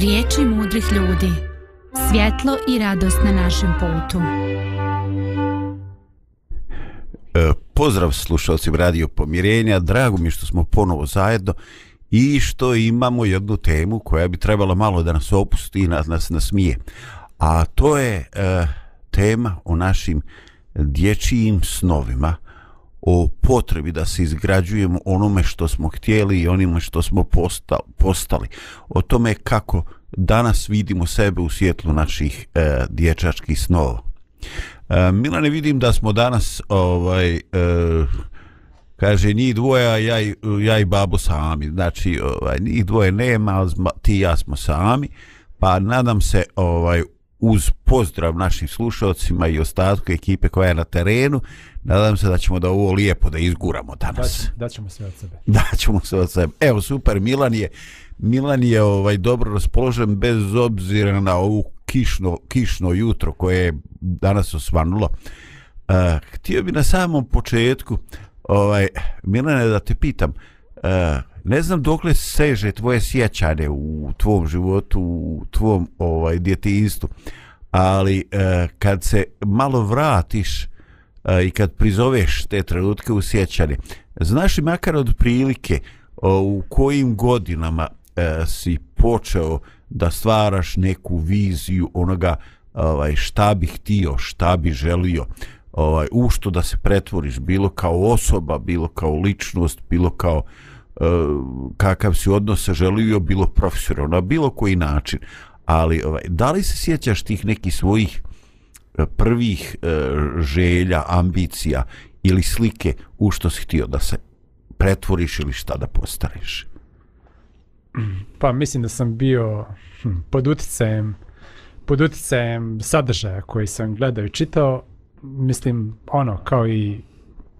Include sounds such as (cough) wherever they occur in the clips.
Riječi mudrih ljudi. Svjetlo i radost na našem putu. E, pozdrav slušalci Radio Pomirenja, drago mi što smo ponovo zajedno i što imamo jednu temu koja bi trebala malo da nas opusti i nas, nas nasmije. A to je e, tema o našim dječijim snovima, o potrebi da se izgrađujemo onome što smo htjeli i onime što smo posta, postali. O tome kako danas vidimo sebe u svjetlu naših e, dječačkih snova. E, Milane, vidim da smo danas ovaj e, kaže njih dvoje, ja, i, ja i babo sami. Znači, ovaj, njih dvoje nema, ti i ja smo sami. Pa nadam se ovaj uz pozdrav našim slušalcima i ostatku ekipe koja je na terenu, nadam se da ćemo da ovo lijepo da izguramo danas. Da ćemo sve od sebe. Da ćemo sve od sebe. Evo, super, Milan je, Milan je ovaj dobro raspoložen bez obzira na ovu kišno, kišno jutro koje je danas osvanulo. Uh, htio bi na samom početku, ovaj, Milane, da te pitam, uh, ne znam dokle seže tvoje sjećane u tvom životu, u tvom ovaj, djetinstvu, ali uh, kad se malo vratiš uh, i kad prizoveš te trenutke u sjećane, znaš li makar od prilike uh, u kojim godinama e, si počeo da stvaraš neku viziju onoga ovaj šta bi htio, šta bi želio, ovaj u što da se pretvoriš bilo kao osoba, bilo kao ličnost, bilo kao e, kakav si odnos sa želio, bilo profesionalno, na bilo koji način. Ali ovaj da li se sjećaš tih nekih svojih e, prvih e, želja, ambicija ili slike u što si htio da se pretvoriš ili šta da postaneš? Pa mislim da sam bio hm, pod uticajem pod uticajem sadržaja koji sam gledao i čitao. Mislim, ono, kao i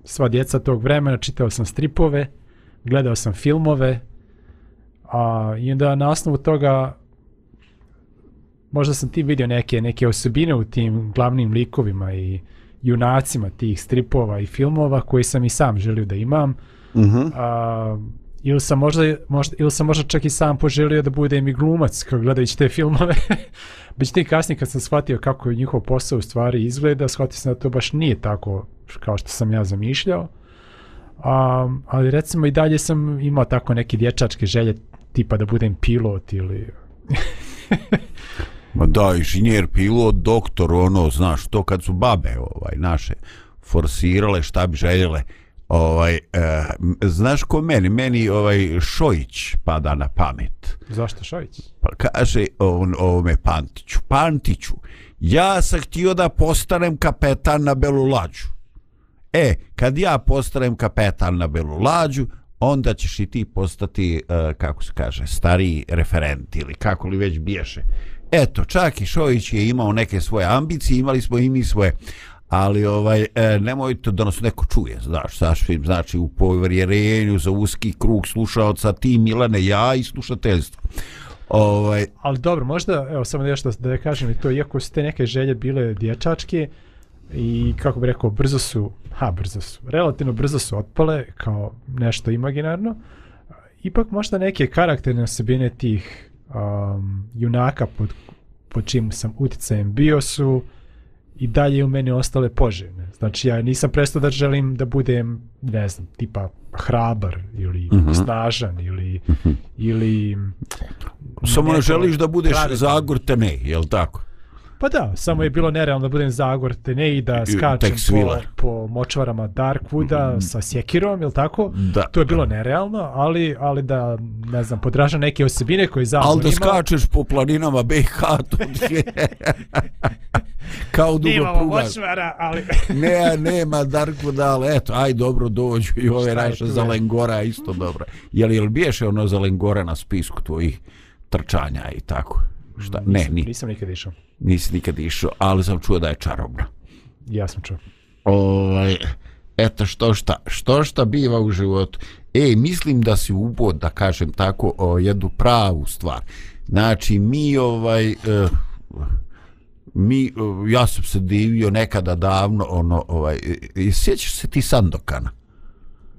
sva djeca tog vremena, čitao sam stripove, gledao sam filmove, a, i onda na osnovu toga možda sam ti vidio neke neke osobine u tim glavnim likovima i junacima tih stripova i filmova koji sam i sam želio da imam. Mhm. Uh -huh ili sam možda, možda, ili sam možda čak i sam poželio da budem i glumac kao gledajući te filmove. (laughs) Međutim, kasnije kad sam shvatio kako je njihov posao u stvari izgleda, shvatio sam da to baš nije tako kao što sam ja zamišljao. Um, ali recimo i dalje sam imao tako neke dječačke želje tipa da budem pilot ili... (laughs) Ma da, inženjer, pilot, doktor, ono, znaš, to kad su babe ovaj, naše forsirale šta bi željele, ovaj e, znaš ko meni? Meni ovaj Šojić pada na pamet. Zašto Šojić? Pa kaže on ovome Pantiću Pantiću ja sam htio da postanem kapetan na Belu Lađu. E kad ja postanem kapetan na Belu Lađu onda ćeš i ti postati uh, kako se kaže stari referent ili kako li već biješe. Eto čak i Šojić je imao neke svoje ambicije imali smo i mi svoje ali ovaj e, nemojte da nas neko čuje znaš sasvim znači u povjerenju za uski krug slušaoca ti Milane ja i slušateljstvo. Ovaj ali dobro možda evo samo nešto da, da kažem i to iako su te neke želje bile dječačke i kako bih rekao brzo su ha brzo su relativno brzo su otpale kao nešto imaginarno ipak možda neke karakterne osobine tih um, junaka pod, pod čim sam uticajem bio su i dalje u meni ostale poželjne. Znači ja nisam prestao da želim da budem, ne znam, tipa hrabar ili mm -hmm. snažan ili mm -hmm. ili samo ne želiš da budeš Zagor Tene, je li tako? Pa da, samo je bilo nerealno da budem Zagor Tene i da skačem po, po močvarama Darkwooda mm. sa sjekirom, je li tako? Da. To je bilo nerealno, ali, ali da, ne znam, podraža neke osobine koje Zagor Ali da skačeš po planinama BiH, to (laughs) je... kao dugo Nemamo močvara, ali... (laughs) ne, nema Darkwooda, ali eto, aj dobro dođu i ove naše Zalengora, isto dobro. Je li, je biješ ono Zalengora na spisku tvojih trčanja i tako? Šta? Nisam, ne, ni. nisam nikad išao. Nisi nikad išao, ali sam čuo da je čarobna. Ja sam čuo. Ovaj, eto što šta, što šta biva u životu. E, mislim da si ubod, da kažem tako, o, jednu pravu stvar. Znači, mi ovaj... Uh, mi, ja sam se divio nekada davno, ono, ovaj, sjećaš se ti Sandokana?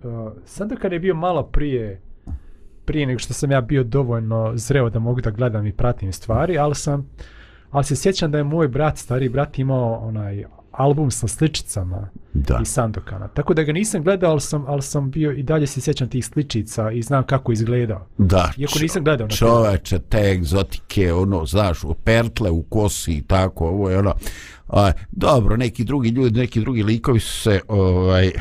Uh, Sandokan je bio malo prije prije nego što sam ja bio dovoljno zreo da mogu da gledam i pratim stvari, ali sam ali se sjećam da je moj brat, stari brat imao onaj album sa sličicama Da. iz Sandokana. Tako da ga nisam gledao, ali sam, ali sam bio i dalje se sjećam tih sličica i znam kako izgledao. Da, Iako čo- nisam gledao na čoveče, te egzotike, ono, znaš, u pertle, u kosi i tako, ovo je ono, a, dobro, neki drugi ljudi, neki drugi likovi su se, ovaj,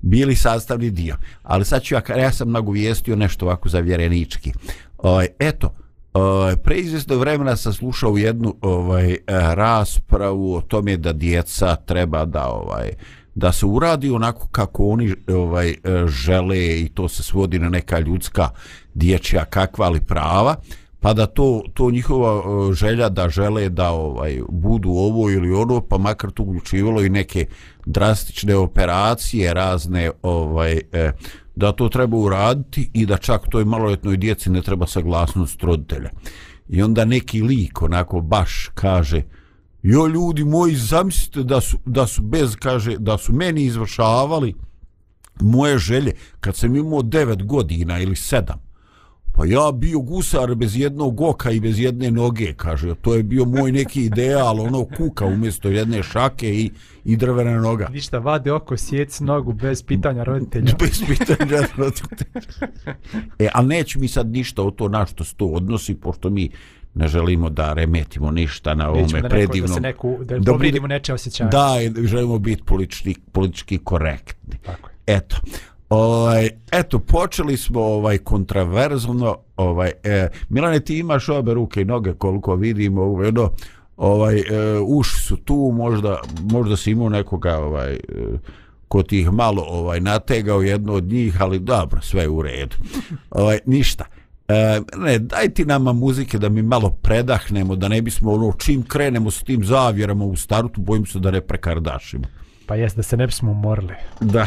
bili sastavni dio, ali sad ću ja, ja sam nagovijestio nešto ovako za vjerenički. Ovaj, eto, Ovaj, preizvjesno vremena sam slušao jednu ovaj, eh, raspravu o tome da djeca treba da ovaj, da se uradi onako kako oni ovaj eh, žele i to se svodi na neka ljudska dječja kakva ali prava pa da to to njihova eh, želja da žele da ovaj budu ovo ili ono pa makar to uključivalo i neke drastične operacije razne ovaj eh, da to treba uraditi i da čak toj maloljetnoj djeci ne treba saglasnost roditelja i onda neki lik onako baš kaže Jo ljudi moji, zamislite da su, da su bez, kaže, da su meni izvršavali moje želje kad sam imao 9 godina ili 7. Pa ja bio gusar bez jednog oka i bez jedne noge, kaže. To je bio moj neki ideal, ono kuka umjesto jedne šake i, i drvena noga. Ništa, vade oko, sjec nogu bez pitanja roditelja. (laughs) Bez pitanja roditelja. (laughs) E, ali neću mi sad ništa o to na što se to odnosi, pošto mi ne želimo da remetimo ništa na ovome Nećemo da, neko, da predivnom. se neku, da, da neče osjećanje. Da, želimo biti politički, politički korektni. Tako je. Eto. Ovaj, eto, počeli smo ovaj kontraverzno, ovaj, e, Milane, ti imaš obe ruke i noge koliko vidimo, ovaj, ono, ovaj, e, uši su tu, možda, možda si imao nekoga, ovaj, e, ko ti ih malo ovaj, nategao jedno od njih, ali dobro, sve je u redu. Ovaj, ništa. E, ne, daj ti nama muzike da mi malo predahnemo, da ne bismo ono, čim krenemo s tim zavjerama u startu, bojim se da ne prekardašimo. Pa jes, da se ne bismo umorili. Da.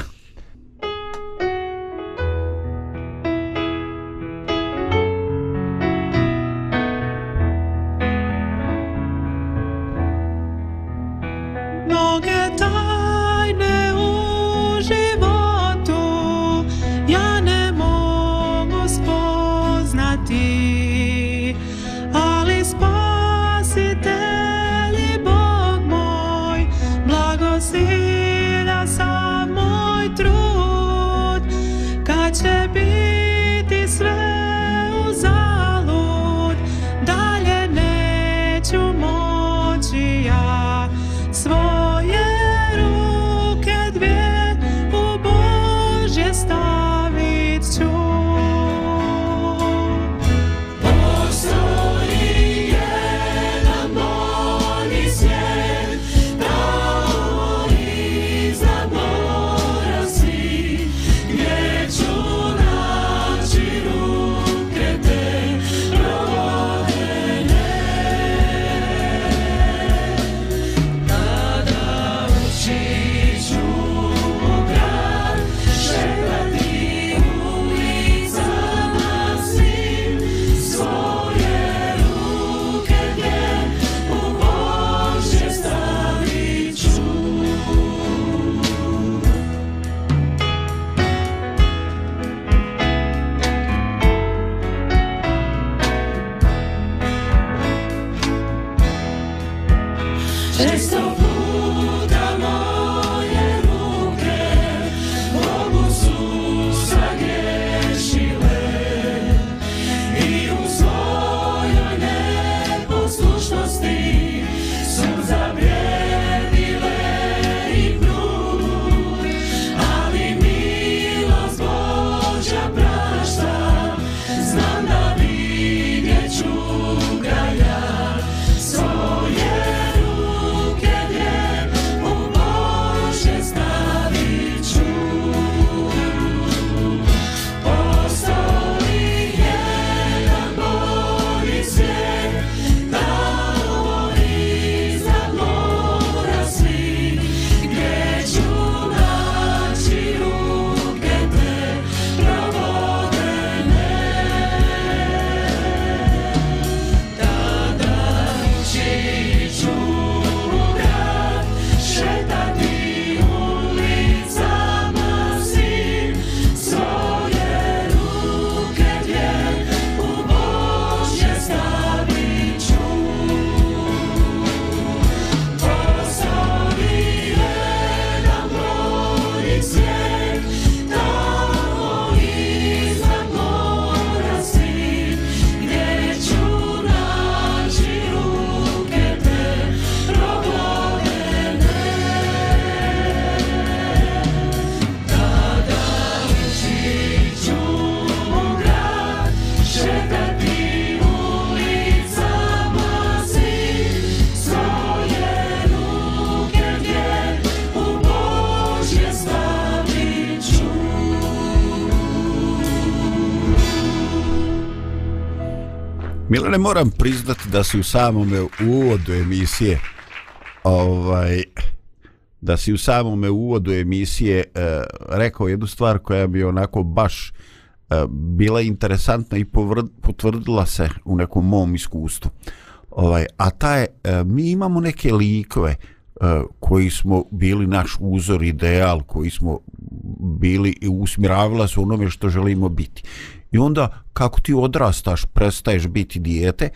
Milane, moram priznati da si u samome uvodu emisije ovaj da si u samome uvodu emisije uh, rekao jednu stvar koja bi onako baš uh, bila interesantna i povrd, potvrdila se u nekom mom iskustvu. Ovaj, a ta je, uh, mi imamo neke likove uh, koji smo bili naš uzor, ideal, koji smo bili i usmjeravila se onome što želimo biti. I onda kako ti odrastaš, prestaješ biti dijete,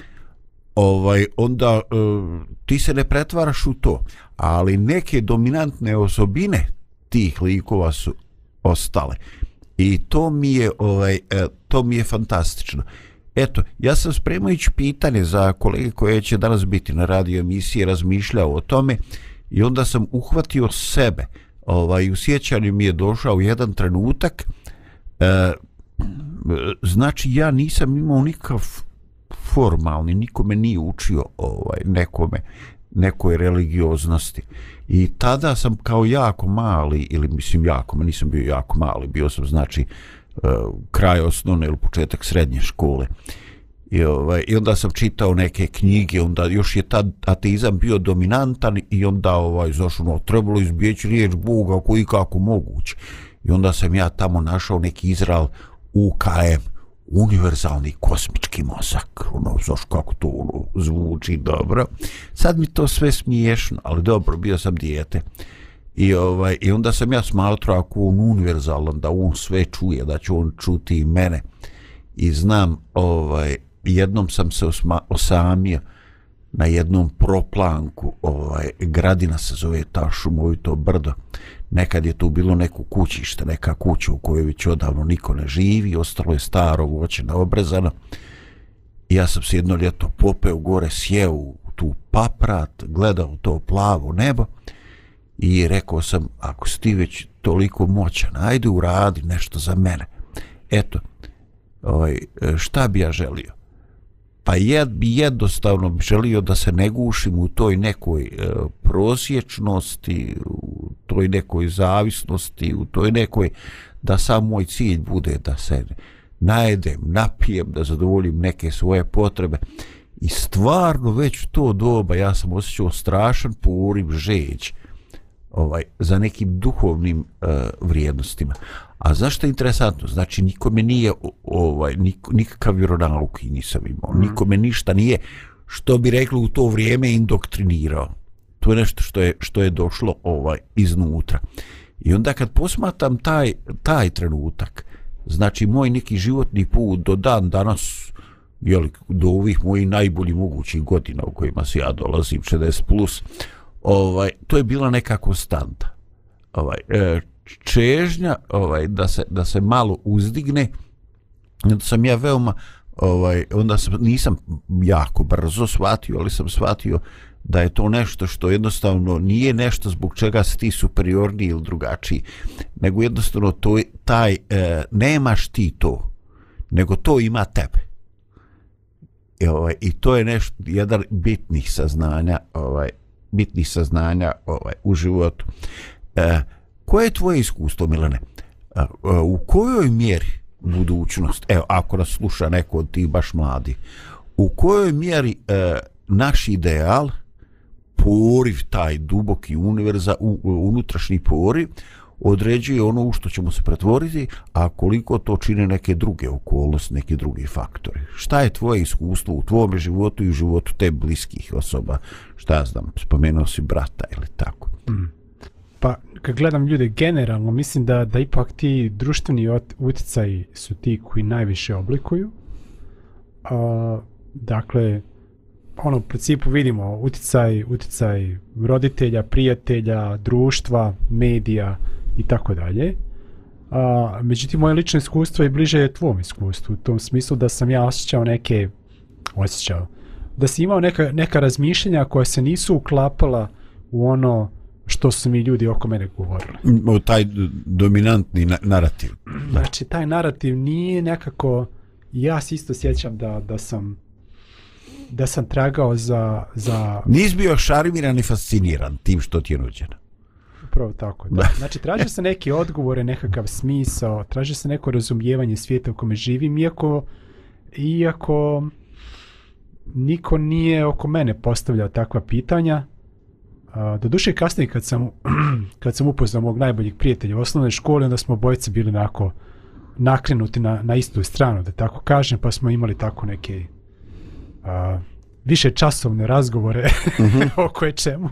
ovaj onda e, ti se ne pretvaraš u to, ali neke dominantne osobine tih likova su ostale. I to mi je ovaj e, to mi je fantastično. Eto, ja sam spremajući pitanje za kolege koje će danas biti na radio emisiji razmišljao o tome i onda sam uhvatio sebe. Ovaj, u sjećanju mi je došao jedan trenutak e, znači ja nisam imao nikakav formalni, nikome nije učio ovaj nekome nekoj religioznosti. I tada sam kao jako mali, ili mislim jako, nisam bio jako mali, bio sam znači e, kraj osnovne ili početak srednje škole. I, ovaj, I onda sam čitao neke knjige, onda još je tad ateizam bio dominantan i onda ovaj, zašao, ono, trebalo izbjeći riječ Boga koji kako moguće. I onda sam ja tamo našao neki Izrael UKM, univerzalni kosmički mozak. Ono, znaš kako to ono, zvuči dobro. Sad mi to sve smiješno, ali dobro, bio sam dijete. I, ovaj, I onda sam ja smatrao ako on univerzalan, da on sve čuje, da će on čuti i mene. I znam, ovaj, jednom sam se osma, osamio na jednom proplanku, ovaj, gradina se zove ta šumovito brdo nekad je tu bilo neko kućište, neka kuća u kojoj već odavno niko ne živi, ostalo je staro voće na obrezano. I ja sam se jedno ljeto popeo gore, sjeo u tu paprat, gledao to plavo nebo i rekao sam, ako si ti već toliko moćan, ajde uradi nešto za mene. Eto, ovaj, šta bi ja želio? Pa jed, bi jednostavno želio da se ne gušim u toj nekoj e, prosječnosti, u toj nekoj zavisnosti, u toj nekoj da sam moj cilj bude da se najedem, napijem, da zadovoljim neke svoje potrebe. I stvarno već to doba ja sam osjećao strašan poriv žeđ ovaj, za nekim duhovnim uh, vrijednostima. A zašto je interesantno? Znači, nikome nije ovaj, nik, nikakav vjeronauk i nisam imao. Mm. Nikome ništa nije, što bi rekli u to vrijeme, indoktrinirao. To je nešto što je, što je došlo ovaj iznutra. I onda kad posmatam taj, taj trenutak, znači moj neki životni put do dan danas, jeli, do ovih mojih najboljih mogućih godina u kojima se ja dolazim, 60+, plus, ovaj, to je bila neka konstanta. Ovaj, e, čežnja ovaj da se da se malo uzdigne onda sam ja veoma ovaj onda sam nisam jako brzo shvatio ali sam shvatio da je to nešto što jednostavno nije nešto zbog čega si ti superiorni ili drugačiji nego jednostavno to je taj e, nemaš ti to nego to ima tebe I, ovaj, i to je nešto jedan bitnih saznanja ovaj bitnih saznanja ovaj u životu e, koje je tvoje iskustvo, Milane? E, e, u kojoj mjeri budućnost, evo, ako nas sluša neko od tih baš mladi, u kojoj mjeri e, naš ideal, poriv, taj duboki univerza, u, unutrašnji poriv, određuje ono u što ćemo se pretvoriti, a koliko to čine neke druge okolnosti, neke drugi faktori. Šta je tvoje iskustvo u tvome životu i u životu te bliskih osoba? Šta znam, spomenuo si brata ili tako? Mm. Pa, kad gledam ljude generalno, mislim da, da ipak ti društveni uticaji su ti koji najviše oblikuju. A, dakle, ono, u principu vidimo uticaj, uticaj roditelja, prijatelja, društva, medija i tako dalje. A, međutim, moje lično iskustvo je bliže tvom iskustvu, u tom smislu da sam ja osjećao neke, osjećao, da si imao neka, neka razmišljenja koja se nisu uklapala u ono što su mi ljudi oko mene govorili. O taj dominantni na narativ. Znači, taj narativ nije nekako... Ja se isto sjećam da, da sam da sam tragao za... za... Nis bio šarmiran i fasciniran tim što ti je nuđeno. Upravo tako, da. Znači, traže se neke odgovore, nekakav smisao, traže se neko razumijevanje svijeta u kome živim, iako, iako niko nije oko mene postavljao takva pitanja. Do duše kasnije kad sam, (clears throat) kad sam upoznao mog najboljeg prijatelja u osnovnoj školi, onda smo obojice bili onako nakrenuti na, na istu stranu, da tako kažem, pa smo imali tako neke a, više časovne razgovore (laughs) mm -hmm. o koje čemu.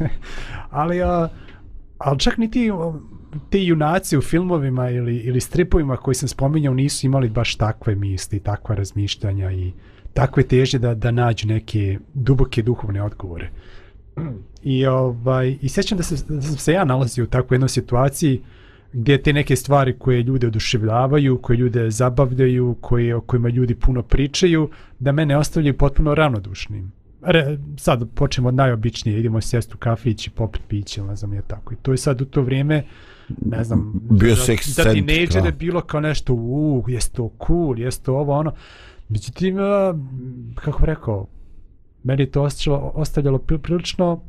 (laughs) ali, a, ali čak ni ti, ti junaci u filmovima ili, ili stripovima koji sam spominjao nisu imali baš takve misli, takva razmišljanja i takve težnje da, da nađu neke duboke duhovne odgovore. I, ovaj, i sjećam da, se, da sam se ja nalazio u takvoj jednoj situaciji gdje te neke stvari koje ljude oduševljavaju, koje ljude zabavljaju, koje, o kojima ljudi puno pričaju, da mene ostavljaju potpuno ravnodušnim. Re, sad počnemo od najobičnije, idemo sjesti u kafić i popit piće, ne znam je tako. I to je sad u to vrijeme, ne znam, bio za, za tinejdžere bilo kao nešto, u, jest to cool, jest to ovo, ono. Međutim, kako rekao, meni to ostavljalo, ostavljalo prilično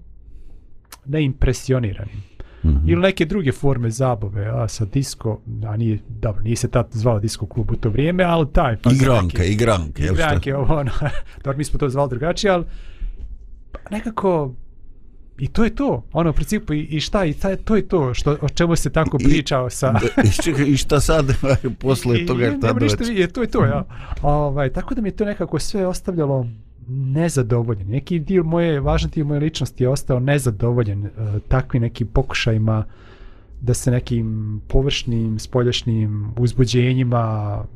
neimpresioniranim. Mm -hmm. Ili neke druge forme zabave, a sa disco, a nije, dobro, nije se tad zvao disco klub u to vrijeme, ali taj... Igranke, neke, igranke, jel Igranke, ovo, ono, (laughs) dobro, mi smo to zvali drugačije, ali nekako, I to je to, ono u principu i, šta i taj, to je to što o čemu se tako pričao sa (laughs) I, čekaj, i šta sad (laughs) posle toga šta doći. I to je to, ja. Ovaj tako da mi je to nekako sve ostavljalo nezadovoljen. Neki dio moje, važan dio moje ličnosti je ostao nezadovoljen uh, takvim nekim pokušajima da se nekim površnim, spoljašnjim uzbuđenjima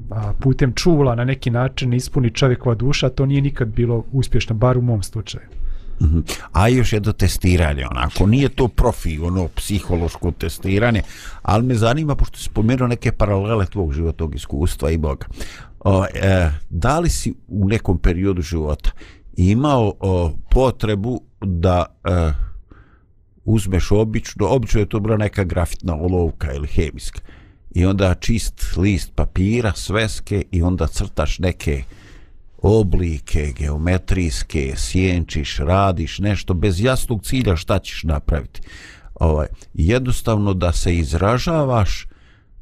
a, putem čula na neki način ispuni čovjekova duša, to nije nikad bilo uspješno, bar u mom slučaju. Mm -hmm. A još je do testiranja, onako, nije to profi, ono, psihološko testiranje, ali me zanima, pošto si spomenuo neke paralele tvog životnog iskustva i Boga. O, e, da li si u nekom periodu života imao o, potrebu da e, uzmeš obično, obično je to bila neka grafitna olovka ili hemijska, i onda čist list papira, sveske i onda crtaš neke oblike geometrijske, sjenčiš, radiš nešto bez jasnog cilja šta ćeš napraviti. Ovaj, jednostavno da se izražavaš,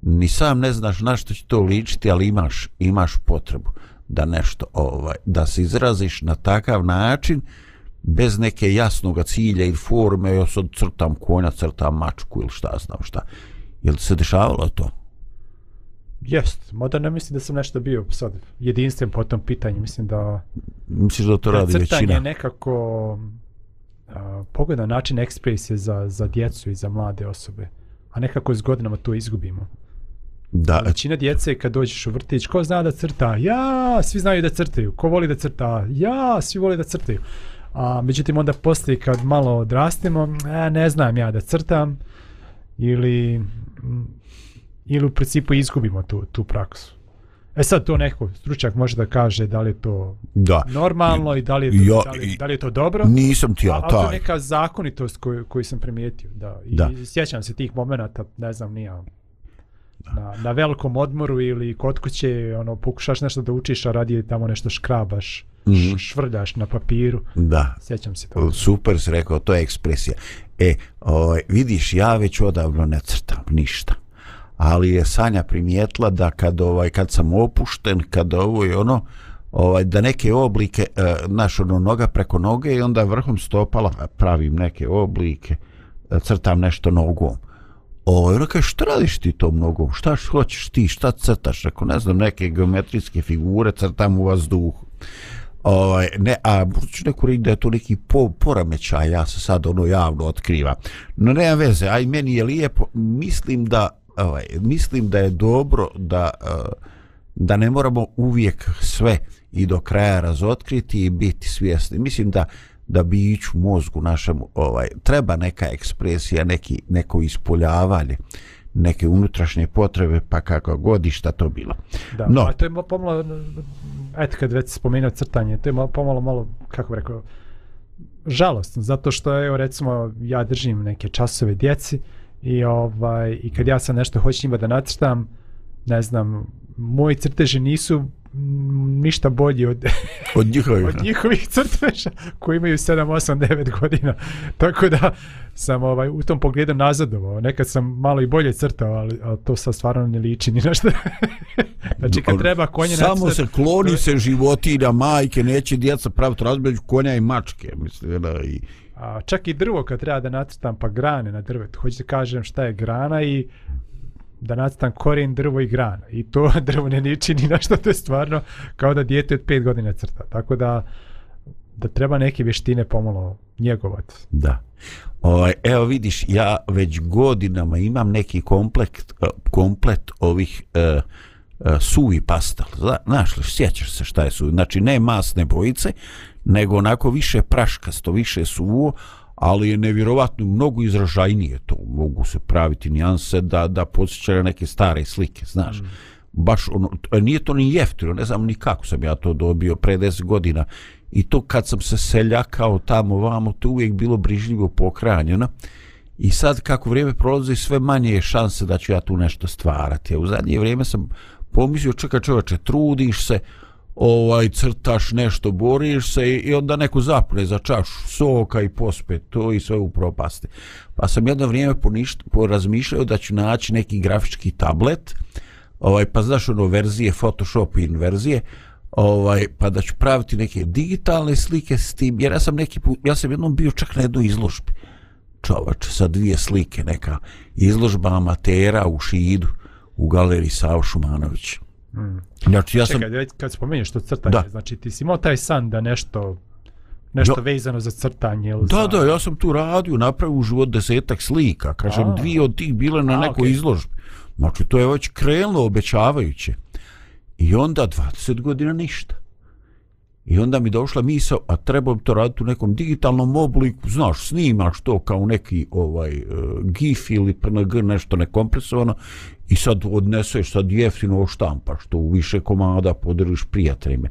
ni sam ne znaš na što će to ličiti, ali imaš, imaš potrebu da nešto, ovaj, da se izraziš na takav način, bez neke jasnog cilja ili forme, ja sad crtam konja, crtam mačku ili šta znam šta. Je li se dešavalo to? Jest, mada ne mislim da sam nešto bio sad jedinstven po tom pitanju, mislim da... Misliš da to radi većina? Crtanje je nekako uh, pogledan način ekspresije za, za djecu i za mlade osobe, a nekako s godinama to izgubimo. Da. Većina djece kad dođeš u vrtić, ko zna da crta? Ja, svi znaju da crtaju. Ko voli da crta? Ja, svi voli da crtaju. A međutim onda poslije kad malo odrastemo, e, ne znam ja da crtam ili ili u principu izgubimo tu, tu praksu. E sad to neko stručak može da kaže da li je to da. normalno i da li je to, ja, da, li, da li je to dobro. Nisam ti ja taj. A to je neka zakonitost koju, koju sam primijetio. Da. I da. sjećam se tih momenata, ne znam, nija na, na velikom odmoru ili kod kuće ono, pokušaš nešto da učiš, a radi tamo nešto škrabaš, mm -hmm. švrljaš na papiru. Da. Sjećam se to. Super si rekao, to je ekspresija. E, ovaj, vidiš, ja već odavno ne crtam ništa ali je Sanja primijetila da kad ovaj kad sam opušten, kad ovo i ono, ovaj da neke oblike e, naš ono noga preko noge i onda vrhom stopala pravim neke oblike, e, crtam nešto nogom. O, ona kaže, šta radiš ti to mnogo? Šta hoćeš ti? Šta crtaš? Ako ne znam, neke geometrijske figure crtam u vazduhu. Ovaj, ne, a ću neku reći da je to neki po, poramećaj, ja se sad ono javno otkriva. No, nema veze, aj meni je lijepo, mislim da ovaj, mislim da je dobro da eh, da ne moramo uvijek sve i do kraja razotkriti i biti svjesni. Mislim da da bi ići u mozgu našem ovaj, treba neka ekspresija, neki, neko ispoljavanje neke unutrašnje potrebe, pa kako godišta to bilo. Da, no. a to je pomalo, eto kad već spomenuo crtanje, to je pomalo malo, kako bih rekao, žalostno, zato što, evo, recimo, ja držim neke časove djeci, I ovaj i kad ja sam nešto hoćem njima da nacrtam, ne znam, moji crteži nisu ništa bolji od, (laughs) Od njihovih. od njihovih crteža koji imaju 7, 8, 9 godina. Tako da sam ovaj, u tom pogledu nazadovao. Nekad sam malo i bolje crtao, ali, ali to sad stvarno ne liči ni na šta. (laughs) znači kad treba konje Samo nacrtati- se kloni se životinja, majke, neće djeca praviti razmeđu konja i mačke. Mislim, da, i, A čak i drvo kad treba da nacrtam pa grane na drvetu. Hoću da kažem šta je grana i da nacrtam korijen, drvo i grana. I to (laughs) drvo ne niči ni na što, to je stvarno kao da dijete od 5 godina crta. Tako da da treba neke vještine pomalo njegovati. Da. Ovaj, evo vidiš, ja već godinama imam neki komplet, eh, komplet ovih e, uh, suvi pastel. Zna, znaš li, sjećaš se šta je suvi? Znači, ne masne bojice, nego onako više praškasto, više suvo, ali je nevjerovatno mnogo izražajnije to. Mogu se praviti nijanse da, da podsjećaju na neke stare slike, znaš. Mm. Baš ono, t- nije to ni jeftino, ne znam ni kako sam ja to dobio pre 10 godina. I to kad sam se seljakao tamo vamo, to uvijek bilo brižljivo pokranjeno. I sad kako vrijeme prolazi sve manje je šanse da ću ja tu nešto stvarati. A u zadnje vrijeme sam pomislio, čekaj čovječe, trudiš se, ovaj crtaš nešto, boriš se i, i onda neko zapne za čašu soka i pospe to i sve u propasti. Pa sam jedno vrijeme poništ, porazmišljao da ću naći neki grafički tablet, ovaj, pa znaš ono verzije, Photoshop inverzije, ovaj, pa da ću praviti neke digitalne slike s tim, jer ja sam neki put, ja sam jednom bio čak na jednoj izložbi, čovač, sa dvije slike, neka izložba amatera u Šidu, u galeriji Savo Šumanović. Mm. Znači, ja sam, Čekaj, već kad spomeniš to crtanje, Da. znači ti si imao taj san da nešto nešto Jo. vezano za crtanje ili Da, za... da, ja sam tu radio, napravio u život desetak slika, kažem, A. dvije od tih bile na A, nekoj okej. izložbi. Znači, to je već krenulo obećavajuće. I onda 20 godina ništa. I onda mi došla misa, a treba bi to raditi u nekom digitalnom obliku, znaš, snimaš to kao neki ovaj uh, GIF ili PNG, nešto nekompresovano, i sad odneseš, sad jeftino štampaš to u više komada, podeliš prijateljima.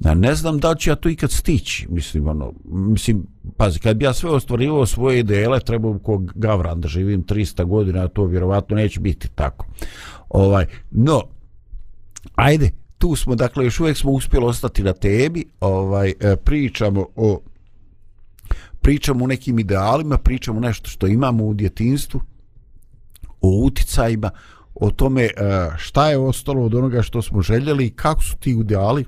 Ja ne znam da li ću ja to ikad stići, mislim, ono, mislim, pazi, kad bi ja sve ostvarivao svoje ideale, trebao bi kog Gavran da živim 300 godina, a to vjerovatno neće biti tako. Ovaj, no, ajde, tu smo, dakle, još uvijek smo uspjeli ostati na temi, ovaj, e, pričamo o pričamo o nekim idealima, pričamo nešto što imamo u djetinstvu, o uticajima, o tome e, šta je ostalo od onoga što smo željeli i kako su ti ideali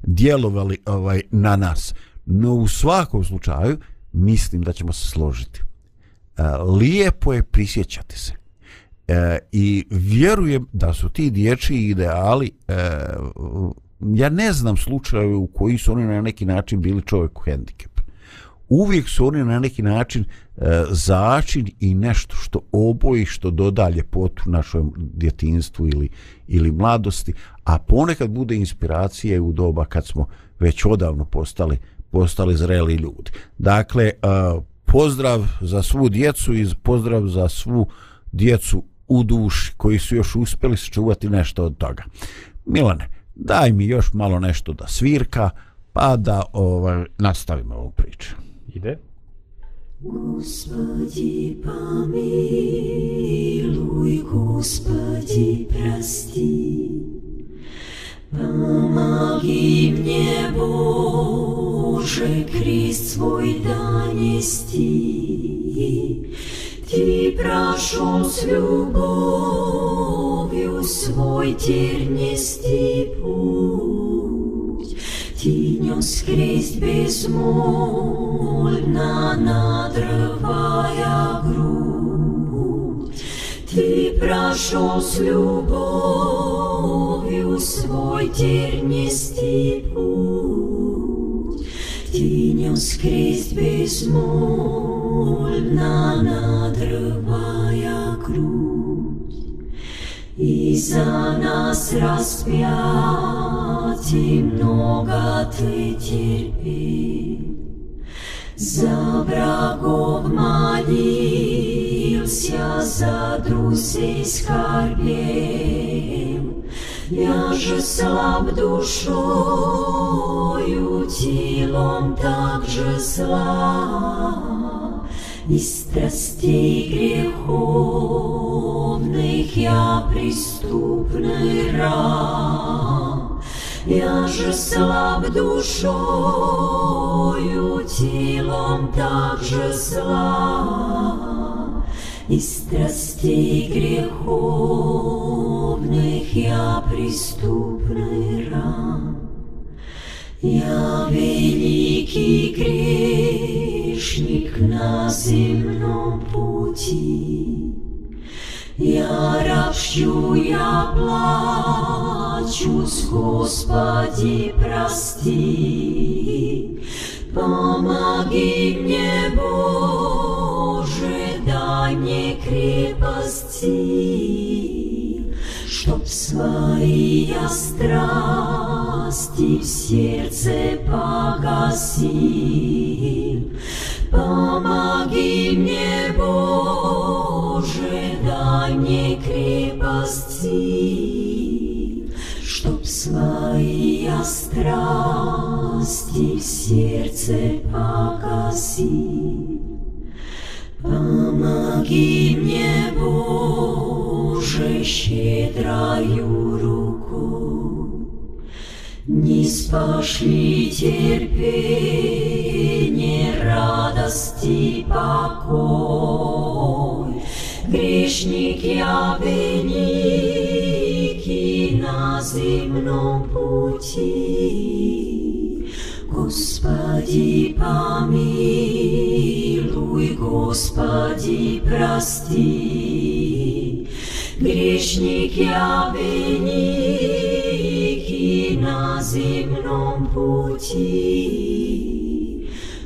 djelovali ovaj na nas. No u svakom slučaju mislim da ćemo se složiti. E, lijepo je prisjećati se. E, I vjerujem da su ti dječji ideali e, ja ne znam slučajeve u koji su oni na neki način bili čovjeku hendikep. Uvijek su oni na neki način e, začin i nešto što oboji, što doda ljepotu našem djetinstvu ili, ili mladosti, a ponekad bude inspiracija u doba kad smo već odavno postali postali zreli ljudi. Dakle, e, pozdrav za svu djecu i pozdrav za svu djecu u duši koji su još uspjeli sačuvati nešto od toga. Milane, daj mi još malo nešto da svirka, pa da ovaj, nastavimo ovu priču. Ide. Господи, помилуй, Господи, прости. Помоги мне, Боже, крест свой донести. Ты прошел с любовью свой тернистый путь. Ты нес крест безмольно, надрывая грудь. Ты прошел с любовью свой тернистый путь. Ты нес крест безмольно, надрывая грудь. И за нас распятий много ты терпел. За врагов молился, за друзей скорбел. Я же слаб душою, телом также слаб, И страстей греховных я преступный раб. Я же слаб душою, телом также слаб, и страстей греховных я преступный раб. Я великий грешник на земном пути, Я ропщу, я плачу, Господи, прости. Помоги мне, Боже, крепости, Чтоб свои я страсти в сердце погасил. Помоги мне, Боже, дай мне крепости, Чтоб свои я страсти в сердце погасил. Помоги мне, Боже, щедрою руку, Не спошли терпение, радости, покой. Грешник я великий на земном пути. Господи, помилуй, Господи, прости. Грешник я великий на земном пути.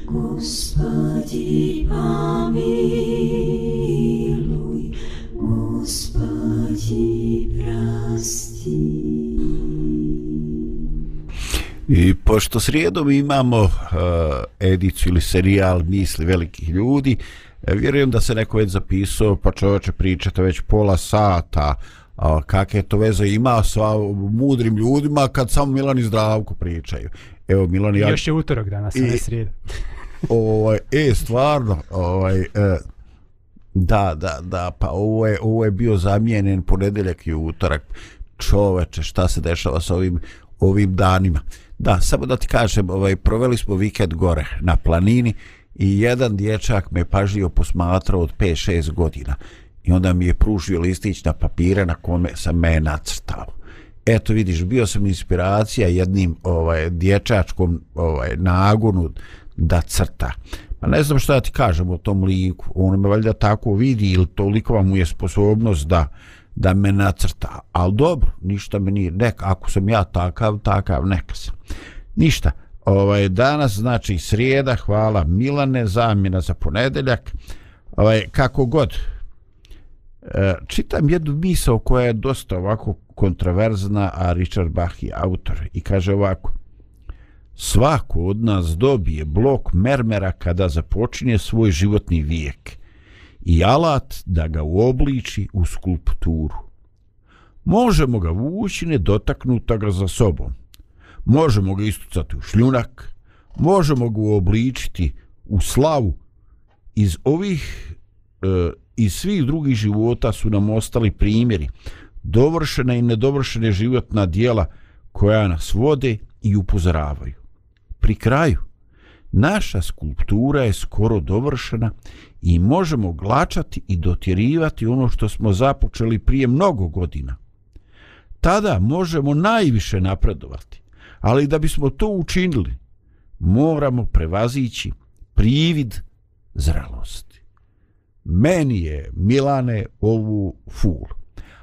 Господи, помилуй, Господи, прости. I pošto srijedom imamo uh, ediciju ili serijal misli velikih ljudi, e, vjerujem da se neko već zapisao, pa čovječe pričate već pola sata, a, kakve to veze ima sa mudrim ljudima kad samo Milan i Zdravko pričaju. Evo Milan i ja... Još je utorak danas, a ne I- srijeda. (laughs) ovaj, e, stvarno, ovaj, e, da, da, da, pa ovo je, ovo je bio zamijenjen ponedeljak i utorak. Čoveče, šta se dešava sa ovim, ovim danima. Da, samo da ti kažem, ovaj, proveli smo vikend gore na planini i jedan dječak me pažljivo posmatrao od 5-6 godina i onda mi je pružio listić na papire na kome sam me nacrtao. Eto vidiš, bio sam inspiracija jednim ovaj dječačkom ovaj nagonu da crta. Pa ne znam šta da ti kažem o tom liku. On me valjda tako vidi ili toliko mu je sposobnost da da me nacrta. Al dobro, ništa me nije. Nek, ako sam ja takav, takav, neka sam. Ništa. Ovaj, danas, znači, srijeda, hvala Milane, zamjena za ponedeljak. Ovaj, kako god, E, čitam jednu misao koja je dosta ovako kontraverzna, a Richard Bach je autor i kaže ovako Svako od nas dobije blok mermera kada započinje svoj životni vijek i alat da ga uobliči u skulpturu. Možemo ga vući nedotaknuta ga za sobom. Možemo ga istucati u šljunak, možemo ga uobličiti u slavu. Iz ovih e, iz svih drugih života su nam ostali primjeri dovršena i nedovršene životna dijela koja nas vode i upozoravaju. Pri kraju, naša skulptura je skoro dovršena i možemo glačati i dotjerivati ono što smo započeli prije mnogo godina. Tada možemo najviše napredovati, ali da bismo to učinili, moramo prevazići privid zralosti. meni je Milane ovu ful.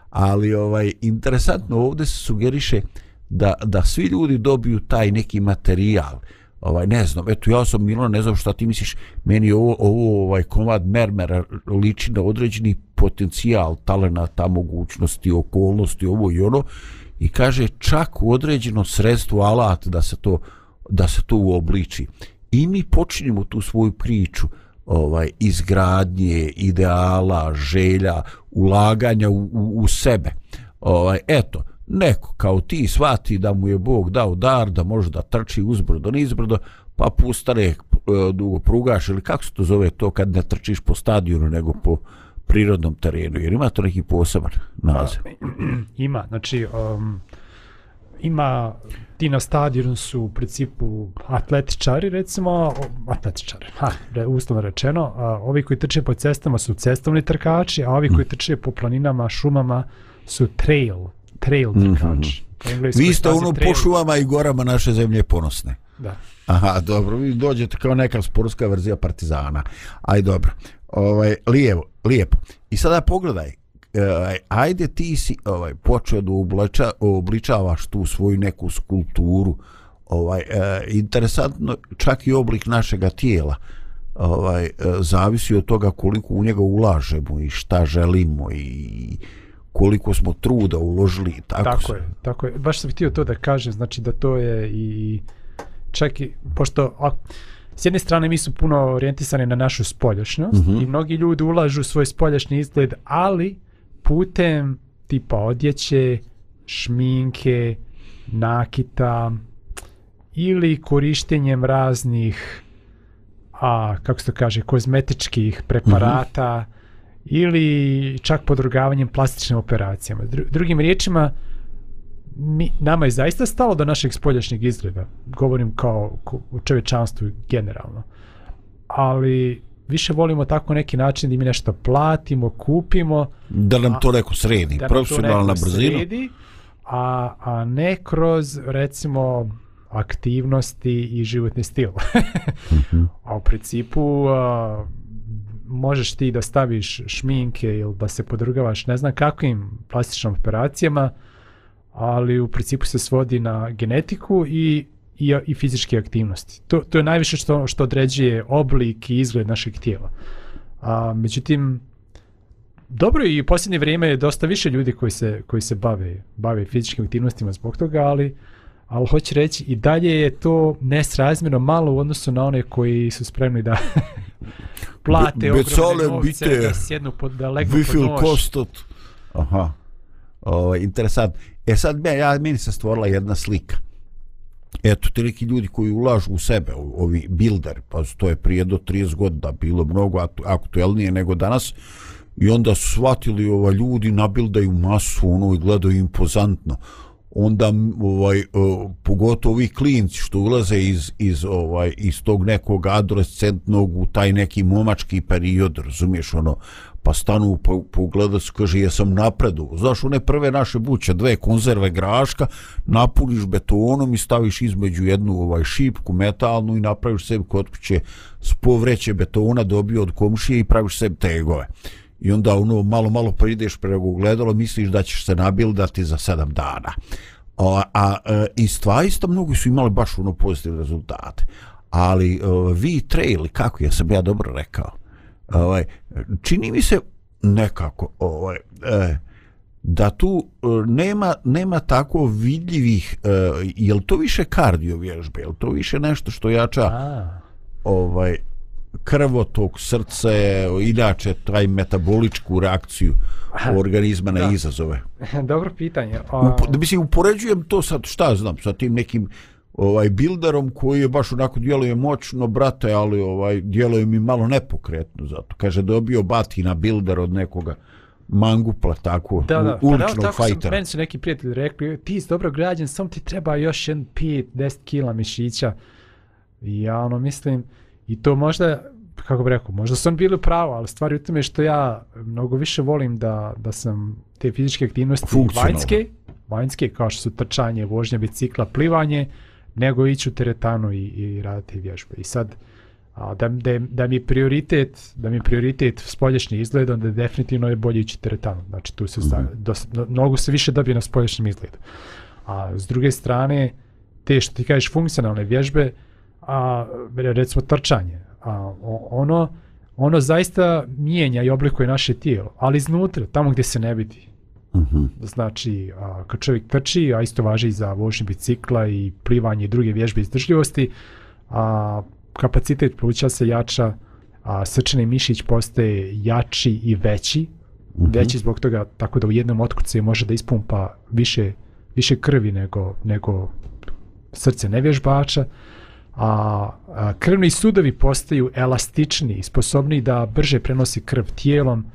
Ali ovaj interesantno ovdje se sugeriše da, da svi ljudi dobiju taj neki materijal. Ovaj ne znam, eto ja sam Milan, ne znam šta ti misliš, meni ovo, ovo ovaj komad mermera liči na određeni potencijal, talenata, mogućnosti, okolnosti, ovo i ono i kaže čak u određeno sredstvo alat da se to da se to uobliči. I mi počinjemo tu svoju priču ovaj izgradnje ideala, želja, ulaganja u, u, u sebe. Ovaj eto, neko kao ti shvati da mu je Bog dao dar da može da trči uzbrdo nizbrdo, pa pustare e, dugo prugaš ili kako se to zove to kad ne trčiš po stadionu nego po prirodnom terenu, jer ima to neki poseban naziv. (clears throat) Ima, znači, um, ima ti na stadionu su u principu atletičari recimo, atletičari, ha, re, uslovno rečeno, a, ovi koji trče po cestama su cestovni trkači, a ovi koji trče po planinama, šumama su trail, trail trkači. Po engleskoj Vi ste ono trail. po šumama i gorama naše zemlje ponosne. Da. Aha, dobro, vi dođete kao neka sportska verzija Partizana. Aj dobro. Ovaj lijevo, lijepo. I sada pogledaj. E, ajde ti si ovaj počeo da obliča, obličavaš tu svoju neku skulpturu. Ovaj e, interesantno čak i oblik našega tijela. Ovaj e, zavisi od toga koliko u njega ulažemo i šta želimo i koliko smo truda uložili i tako, Tako se. je, tako je. Baš sam htio to da kažem, znači da to je i čak i, pošto a, s jedne strane mi su puno orijentisani na našu spoljašnjost Mhm. i mnogi ljudi ulažu svoj spoljašnji izgled, ali putem tipa odjeće, šminke, nakita ili korištenjem raznih a kako se to kaže kozmetičkih preparata ili čak podrugavanjem plastičnim operacijama. Dru- drugim riječima mi, nama je zaista stalo do našeg spoljašnjeg izgleda. Govorim kao u čovječanstvu generalno. Ali više volimo tako neki način da mi nešto platimo, kupimo, Da nam to neko sredi. da Profesionalna brzina. sredi, a, a ne kroz recimo aktivnosti i životni stil. (laughs) a u principu a, možeš ti da staviš šminke ili da se podrugavaš ne znam kakvim plastičnim operacijama, ali u principu se svodi na genetiku i i, i fizičke aktivnosti. To, to je najviše što, što određuje oblik i izgled našeg tijela. A, međutim, dobro i u posljednje vrijeme je dosta više ljudi koji se, koji se bave, bave fizičkim aktivnostima zbog toga, ali, ali hoću reći i dalje je to nesrazmjerno malo u odnosu na one koji su spremni da (laughs) plate Be- ogromne novce, bite, da sjednu pod, da legnu pod nož. kostot. Aha. O, interesant. E sad, ja, ja, meni se stvorila jedna slika. Eto, ti neki ljudi koji ulažu u sebe, ovi builder, pa to je prije do 30 godina bilo mnogo aktuelnije nego danas, i onda su shvatili ova ljudi nabildaju masu ono i gledaju impozantno onda ovaj e, pogotovo ovi klinci što ulaze iz iz ovaj iz tog nekog adolescentnog u taj neki momački period razumiješ ono pa stanu pa pogleda se kaže jesam napredu znaš one prve naše buće dve konzerve graška napuniš betonom i staviš između jednu ovaj šipku metalnu i napraviš sebi kod kuće s povreće betona dobio od komšije i praviš sebi tegove i onda ono malo malo pa ideš preko gledalo misliš da ćeš se nabildati za sedam dana. A, a e, i stvarista mnogi su imali baš ono pozitivne rezultate. Ali e, vi trail kako ja sam ja dobro rekao? Ovaj čini mi se nekako ovaj e, da tu e, nema nema tako vidljivih e, jel to više kardio vježbe jel to više nešto što jača A, ovaj krvotok srce inače taj metaboličku reakciju organizma na Da. izazove (laughs) dobro pitanje. A, Upo, da mislim upoređujem to sa šta znam sa tim nekim ovaj bilderom koji je baš onako djeluje moćno brate ali ovaj djeluje mi malo nepokretno zato kaže dobio batina bilder od nekoga mangupla tako Da, da, pa da, uličnog tako sam, fajtera meni su neki prijatelji rekli, ti si dobro građan, samo ti treba još jedan 5-10 kila mišića. I ja ono mislim, i to možda, kako bi rekao, možda sam bili pravo, ali stvari u tome što ja mnogo više volim da, da sam te fizičke aktivnosti vanjske, vanjske kao što su trčanje, vožnja bicikla, plivanje, nego ići u teretanu i, i raditi vježbe. I sad, a, da, da, da mi prioritet da mi prioritet spoljašnji izgled onda definitivno je bolje ići teretanu. Znači tu se zna, dos, no, mnogo se više dobije na spoljašnjem izgledu. A s druge strane te što ti kažeš funkcionalne vježbe a recimo trčanje a, ono ono zaista mijenja i oblikuje naše tijelo ali iznutra tamo gdje se ne vidi. Mhm. znači a, kad čovjek trči, a isto važi i za vožnju bicikla i plivanje i druge vježbe izdržljivosti, a, kapacitet pluća se jača, a srčani mišić postaje jači i veći, veći zbog toga tako da u jednom otkucaju može da ispumpa više, više krvi nego, nego srce nevježbača, a, a krvni sudovi postaju elastičniji, sposobni da brže prenosi krv tijelom,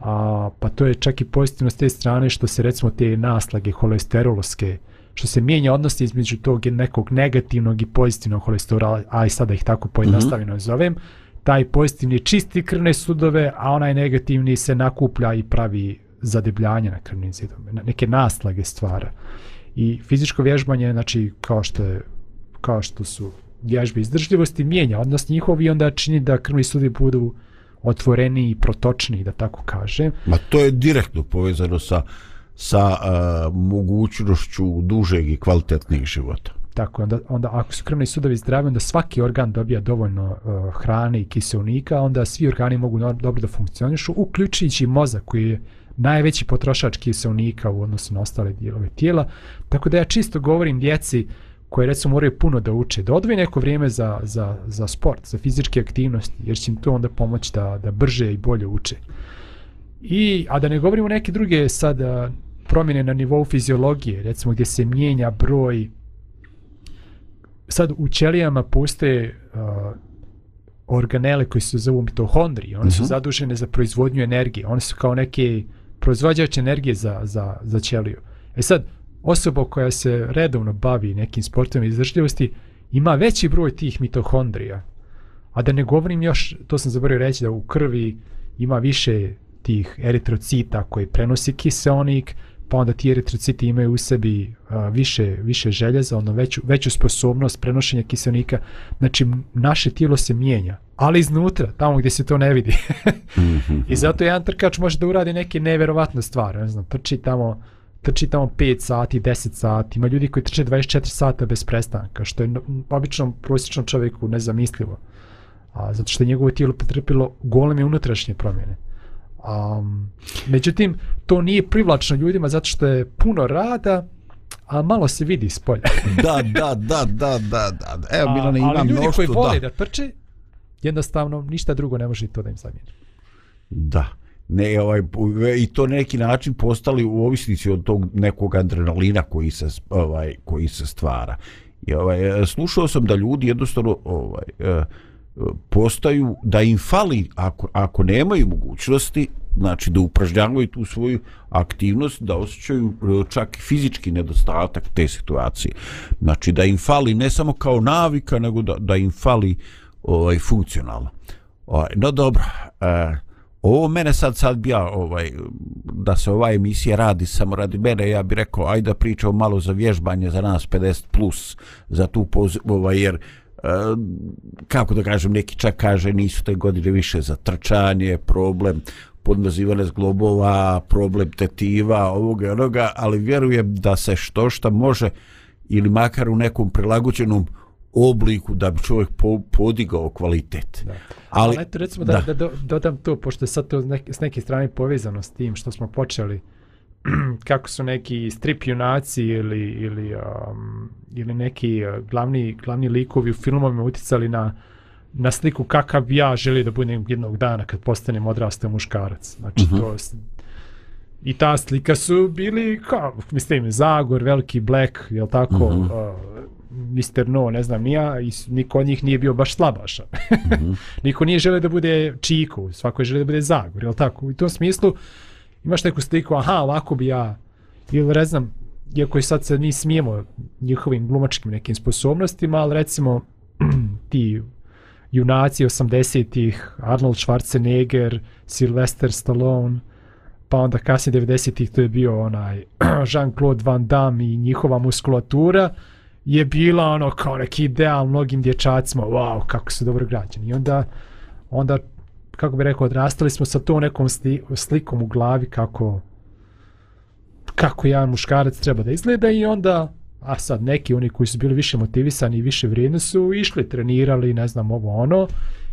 a, pa to je čak i pozitivno s te strane što se recimo te naslage holesteroloske što se mijenja odnos između tog nekog negativnog i pozitivnog holesterola, a i sada ih tako pojednostavljeno mm -hmm. zovem, taj pozitivni čisti krvne sudove, a onaj negativni se nakuplja i pravi zadebljanje na krvnim zidovima, neke naslage stvara. I fizičko vježbanje, znači kao što je kao što su vježbe izdržljivosti, mijenja odnos njihov i onda čini da krvni sudovi budu otvoreni i protočni, da tako kažem. Ma to je direktno povezano sa sa uh, mogućnošću dužeg i kvalitetnijeg života. Tako, onda, onda ako su krvni sudovi zdravi, onda svaki organ dobija dovoljno uh, hrane i kiselnika, onda svi organi mogu dobro da funkcionišu, uključujući mozak koji je najveći potrošač kiselnika u odnosu na ostale dijelove tijela. Tako da ja čisto govorim djeci koje recimo moraju puno da uče, da odvoji neko vrijeme za, za, za sport, za fizičke aktivnosti, jer će im to onda pomoći da, da brže i bolje uče. I, a da ne govorimo neke druge sad promjene na nivou fiziologije, recimo gdje se mijenja broj sad u ćelijama postoje uh, organele koji se zovu mitohondriji, one uh -huh. su mhm. zadužene za proizvodnju energije, one su kao neke proizvođače energije za, za, za ćeliju. E sad, osoba koja se redovno bavi nekim sportom izdržljivosti ima veći broj tih mitohondrija. A da ne govorim još, to sam zaboravio reći, da u krvi ima više tih eritrocita koji prenosi kiseonik, pa onda ti eritrociti imaju u sebi a, više, više željeza, ono veću, veću sposobnost prenošenja kiselnika. Znači, naše tijelo se mijenja, ali iznutra, tamo gdje se to ne vidi. (laughs) I zato jedan trkač može da uradi neke neverovatne stvari. Ne znam, trči tamo, trči tamo 5 sati, 10 sati. Ima ljudi koji trče 24 sata bez prestanka, što je običnom prosječnom čovjeku nezamislivo. A, zato što je njegovo tijelo potrpilo goleme unutrašnje promjene. Um, međutim, to nije privlačno ljudima zato što je puno rada, a malo se vidi s polja. (laughs) da, da, da, da, da, da. Evo, Milane, imam Ali ljudi koji vole da. da trče, jednostavno ništa drugo ne može to da im zamijeni. Da. Ne, ovaj, i to neki način postali u ovisnici od tog nekog adrenalina koji se, ovaj, koji se stvara. I, ovaj, e, slušao sam da ljudi jednostavno ovaj, e, postaju da im fali ako, ako nemaju mogućnosti znači da upražnjavaju tu svoju aktivnost da osjećaju e, čak fizički nedostatak te situacije znači da im fali ne samo kao navika nego da, da im fali ovaj, funkcionalno ovaj, no dobro eh, ovo mene sad sad bi ja ovaj, da se ova emisija radi samo radi mene ja bih rekao ajde da pričamo malo za vježbanje za nas 50 plus za tu poz, ovaj, jer e, kako da kažem, neki čak kaže nisu te godine više za trčanje, problem podmazivane zglobova, problem tetiva, ovoga i onoga, ali vjerujem da se što šta može ili makar u nekom prilagođenom obliku da bi čovjek po, podigao kvalitet. Da. Ali, ali eto recimo da, da. da dodam to, pošto je sad to neke, s neke strane povezano s tim što smo počeli (clears throat) kako su neki strip junaci ili, ili, um, ili neki uh, glavni, glavni likovi u filmovima uticali na, na sliku kakav ja želio da budem jednog dana kad postanem odrastao muškarac. Znači, uh mhm. -huh. to I ta slika su bili, kao, mislim, Zagor, Veliki Black, jel tako, uh -huh. uh, Mr. No, ne znam, nija, i niko od njih nije bio baš slabaša. uh (laughs) -huh. niko nije želio da bude Čiku, svako je želio da bude Zagor, jel tako? U tom smislu, imaš neku sliku, aha, ovako bi ja, ili ne znam, iako i sad se mi smijemo njihovim glumačkim nekim sposobnostima, ali recimo (clears throat) ti junaci 80-ih, Arnold Schwarzenegger, Sylvester Stallone, pa onda kasnije 90-ih to je bio onaj (clears throat) Jean-Claude Van Damme i njihova muskulatura je bila ono kao neki ideal mnogim dječacima, wow, kako su dobro građani. I onda, onda kako bi rekao, odrastali smo sa to nekom slikom u glavi kako kako jedan muškarac treba da izgleda i onda a sad neki oni koji su bili više motivisani i više vrijedni su išli, trenirali, ne znam, ovo ono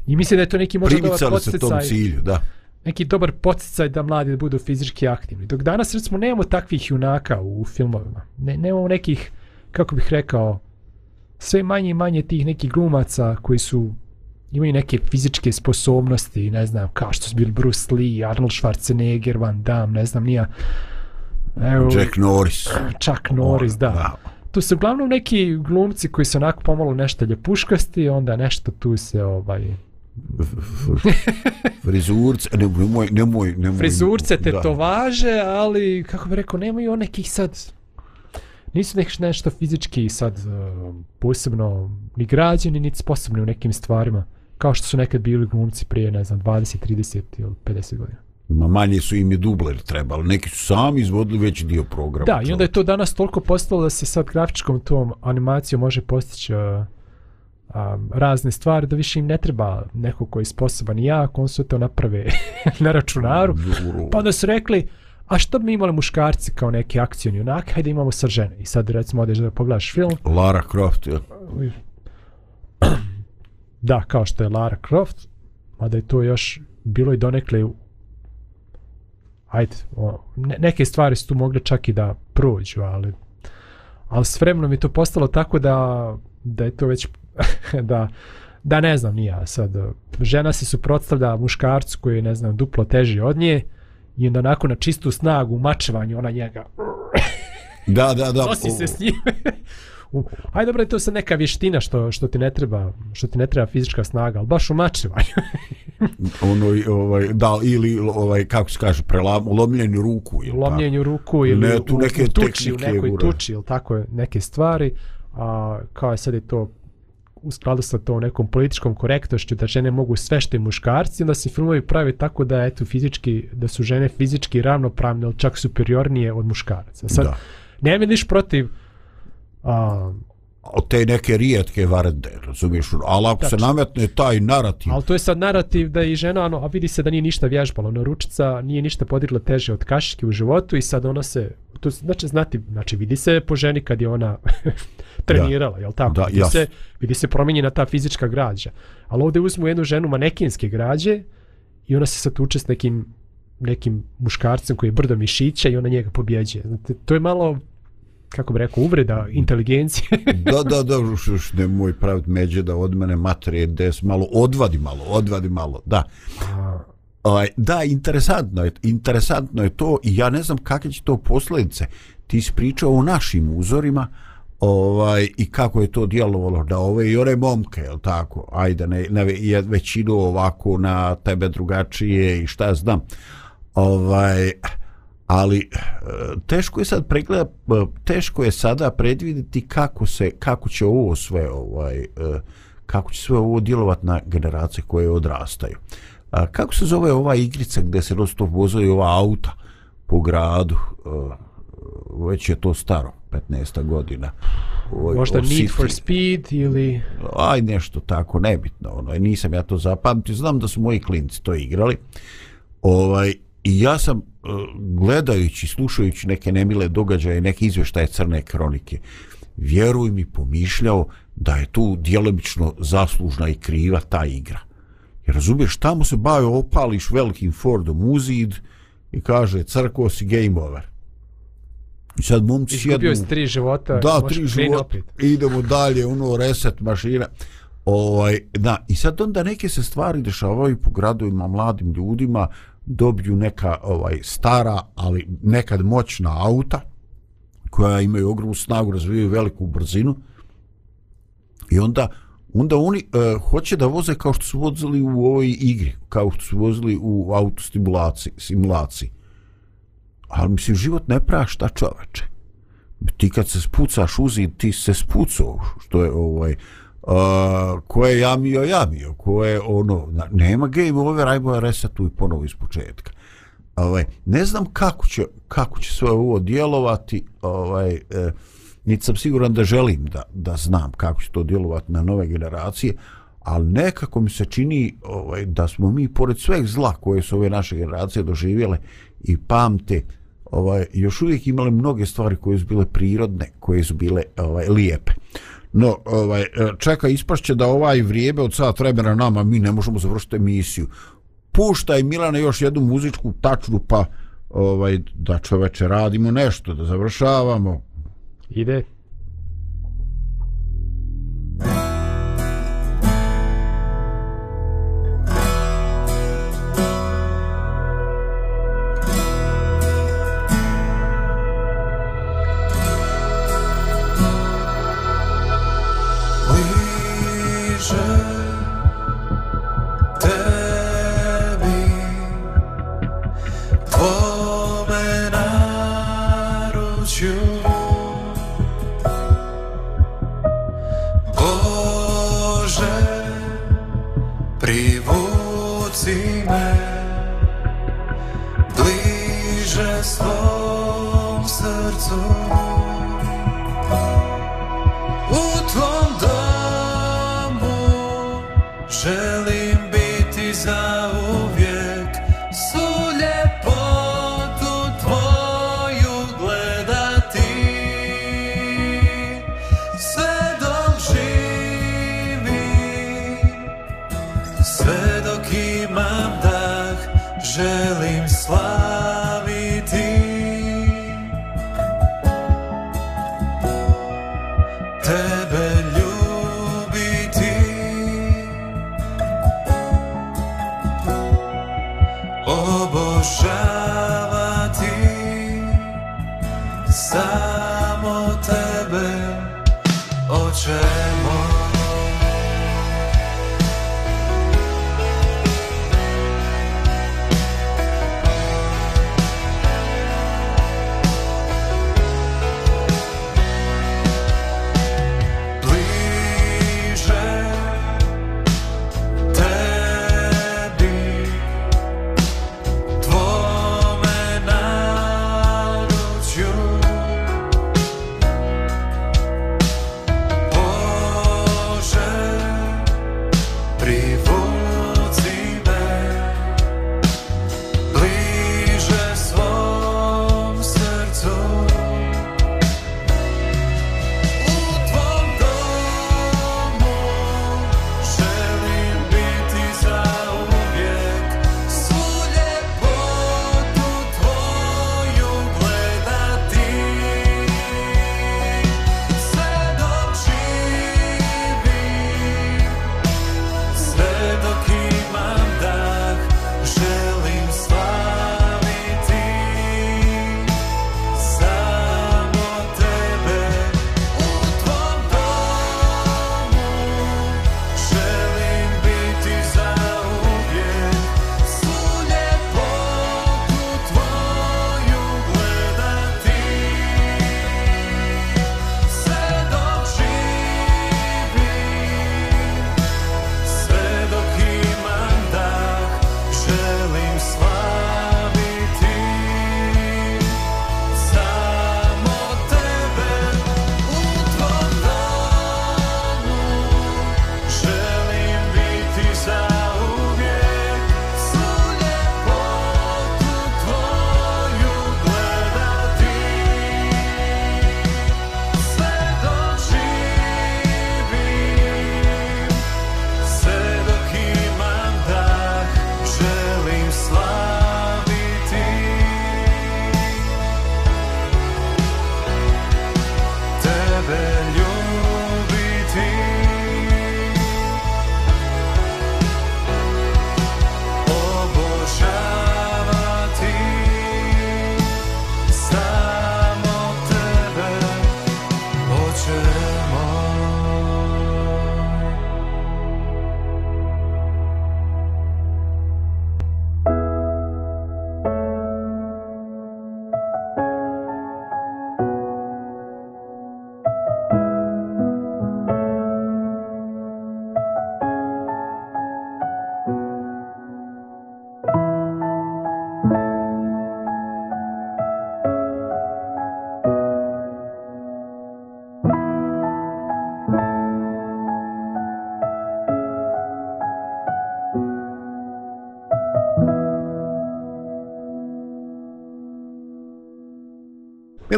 i mislim da je to neki možda dobar podsjecaj cilju, da. neki dobar podsjecaj da mladi budu fizički aktivni. Dok danas recimo nemamo takvih junaka u filmovima. Ne, nemamo nekih, kako bih rekao, sve manje i manje tih nekih glumaca koji su imaju neke fizičke sposobnosti, ne znam, kao što su bili Bruce Lee, Arnold Schwarzenegger, Van Damme, ne znam, nija. Evo, Jack Norris. Chuck Norris, da. Wow. Tu su uglavnom neki glumci koji su onako pomalo nešto ljepuškasti, onda nešto tu se ovaj... Frizurce, nemoj, nemoj, nemoj. Frizurce te to važe, ali, kako bi rekao, nemaju nekih sad nisu nek, nešto fizički sad uh, posebno ni građeni, niti sposobni u nekim stvarima, kao što su nekad bili glumci prije, ne znam, 20, 30 ili 50 godina. Ma manje su im i dubler trebali. Neki su sami izvodili veći dio programa. Da, i onda je to danas toliko postalo da se sad grafičkom tom animacijom može postići uh, um, razne stvari, da više im ne treba neko koji je sposoban i jak, on su to naprave (laughs) na računaru. Pa da su rekli, a što bi mi imali muškarci kao neki akcijni junak, hajde imamo sad žene. I sad recimo odeš da pogledaš film, Lara Croft, ja. (clears throat) da, kao što je Lara Croft, mada je to još bilo i donekle u- ajde, o, ne, neke stvari su tu mogle čak i da prođu, ali ali s vremenom je to postalo tako da da je to već (laughs) da da ne znam ni ja sad žena se suprotstavlja muškarcu koji je ne znam duplo teži od nje i onda onako na čistu snagu u mačevanju ona njega Da, da, da. nosi se s njim U- Ajde dobro, to sad neka vještina što, što ti ne treba, što ti ne treba fizička snaga, ali baš u mačevanju. (laughs) ono, ovaj, da, ili, ovaj, kako se kaže, prelam, lomljenju ruku. Ili u lomljenju ruku ili Ne, u, tu u, neke u tuči, u nekoj tuči ili tako neke stvari. A, kao je sad je to u skladu sa to nekom političkom korektnošću da žene mogu sve što i muškarci, onda se filmovi pravi tako da eto fizički, da su žene fizički ravnopravne ili čak superiornije od muškaraca. Sad, Da. nemam niš protiv a, te neke rijetke varde, razumiješ, ali ako se Tačno. nametne taj narativ, Ali to je sad narativ da je i žena, ono, a vidi se da nije ništa vježbala, ono, ručica nije ništa podigla teže od kašike u životu i sad ona se, to se- znači, znati, znači vidi se po ženi kad je ona (laughs) trenirala, jel tako? Da, vidi, jasno. se, vidi se promijenjena ta fizička građa. Ali ovdje uzmu jednu ženu manekinske građe i ona se sad tuče s nekim nekim muškarcem koji je brdo mišića i ona njega pobjeđuje. Znate, to je malo kako bi rekao, uvreda inteligencije. (laughs) da, da, da, (laughs) šuš, nemoj praviti međe da od mene materije des, malo odvadi malo, odvadi malo, da. Ovaj, da, interesantno je, interesantno je to i ja ne znam kakve će to posljedice. Ti si pričao o našim uzorima ovaj, i kako je to djelovalo na ove i one momke, jel tako? Ajde, ne, ne, je većinu ovako na tebe drugačije i šta ja znam. Ovaj, ali e, teško je sad pregleda, e, teško je sada predvidjeti kako se, kako će ovo sve ovaj, e, kako će sve ovo djelovati na generacije koje odrastaju. A, kako se zove ova igrica gdje se non stop vozaju ova auta po gradu? Već je to staro, 15 godina. Ovaj, Možda Need City. for Speed ili... Aj nešto tako, nebitno, ono, nisam ja to zapamtio, znam da su moji klinci to igrali. Ovaj, I ja sam, e, gledajući, slušajući neke nemile događaje, neke izvještaje crne kronike, vjeruj mi, pomišljao da je tu djelomično zaslužna i kriva ta igra. Jer razumiješ, tamo se bajo opališ velikim Fordom u zid i kaže, crkvo si game over. I sad momci Izgubio si tri života, da, tri života, opet. idemo dalje, ono, reset mašina. Ovaj, da, i sad onda neke se stvari dešavaju po gradovima mladim ljudima, dobiju neka ovaj stara, ali nekad moćna auta, koja imaju ogromnu snagu, razvijaju veliku brzinu, i onda onda oni e, hoće da voze kao što su vozili u ovoj igri, kao što su vozili u autostimulaciji, simulaciji. Ali mislim, život ne prašta čoveče ti kad se spucaš uzi, ti se spucao, što je ovaj, uh, ko je jamio, jamio, ko je ono, na, nema game over, ajmo resetu i ponovo iz početka. Ovaj, ne znam kako će, kako će sve ovo djelovati, ovaj, eh, niti sam siguran da želim da, da znam kako će to djelovati na nove generacije, ali nekako mi se čini ovaj, da smo mi, pored sveg zla koje su ove naše generacije doživjele i pamte, ovaj, još uvijek imali mnoge stvari koje su bile prirodne, koje su bile ovaj, lijepe. No, ovaj, e, čeka, ispašće da ovaj vrijeme od sat vremena nama, mi ne možemo završiti emisiju. Puštaj Milana još jednu muzičku tačnu, pa ovaj, da čoveče radimo nešto, da završavamo. Ide. Ide. Želim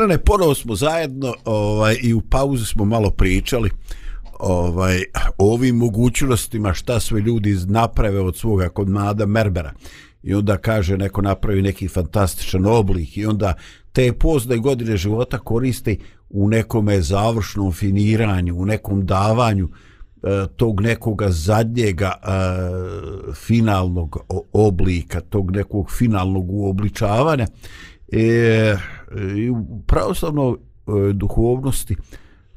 Milane, ponovo smo zajedno ovaj, i u pauzi smo malo pričali ovaj, o ovim mogućnostima šta sve ljudi naprave od svoga kod Mada Merbera. I onda kaže neko napravi neki fantastičan oblik i onda te pozne godine života koristi u nekome završnom finiranju, u nekom davanju e, tog nekoga zadnjega e, finalnog oblika, tog nekog finalnog uobličavanja. E, e, i u pravoslavnoj e, duhovnosti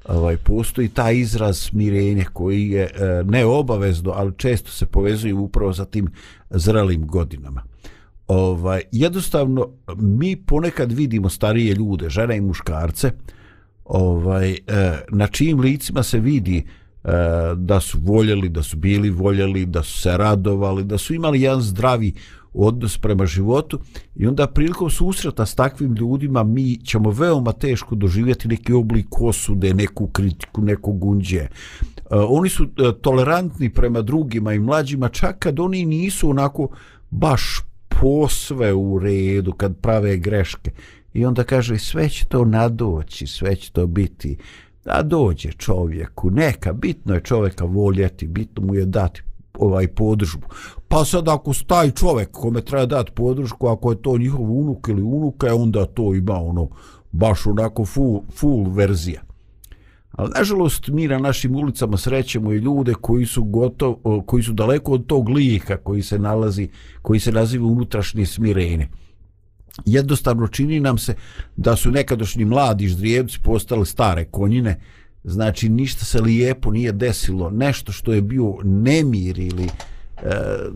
ovaj postoji taj izraz mirenje koji je e, neobavezno, ali često se povezuje upravo sa tim zrelim godinama. Ovaj jednostavno mi ponekad vidimo starije ljude, žene i muškarce, ovaj e, na čijim licima se vidi e, da su voljeli, da su bili voljeli, da su se radovali, da su imali jedan zdravi odnos prema životu i onda prilikom susreta s takvim ljudima mi ćemo veoma teško doživjeti neki oblik osude, neku kritiku, neko gunđe. E, oni su e, tolerantni prema drugima i mlađima čak kad oni nisu onako baš posve u redu kad prave greške i onda kaže sve će to nadoći, sve će to biti da dođe čovjeku, neka, bitno je čovjeka voljeti, bitno mu je dati ovaj podržbu. Pa sad ako s taj čovjek kome treba dati podršku, ako je to njihov unuk ili unuka, e onda to ima ono baš onako full, full verzija. Ali nažalost mi na našim ulicama srećemo i ljude koji su gotov, koji su daleko od tog lika koji se nalazi, koji se naziva unutrašnje smirene. Jednostavno čini nam se da su nekadošnji mladi ždrijevci postali stare konjine, znači ništa se lijepo nije desilo, nešto što je bio nemir ili uh, E,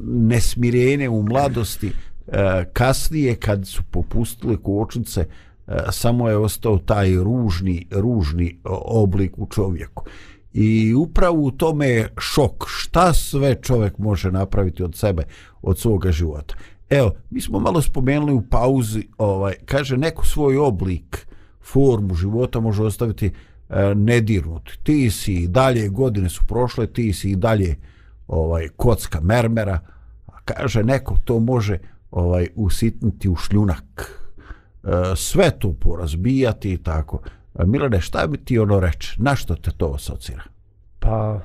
nesmirene u mladosti, e, kasnije kad su popustile kočnice, e, samo je ostao taj ružni, ružni oblik u čovjeku. I upravo u tome je šok šta sve čovjek može napraviti od sebe, od svoga života. Evo, mi smo malo spomenuli u pauzi, ovaj, kaže, neko svoj oblik, formu života može ostaviti e, nedirnut. Ti si i dalje, godine su prošle, ti si i dalje ovaj, kocka mermera, a kaže, neko to može ovaj usitnuti u šljunak, e, sve to porazbijati i tako. E, Milane, šta bi ti ono reći? Na što te to asocira? Pa,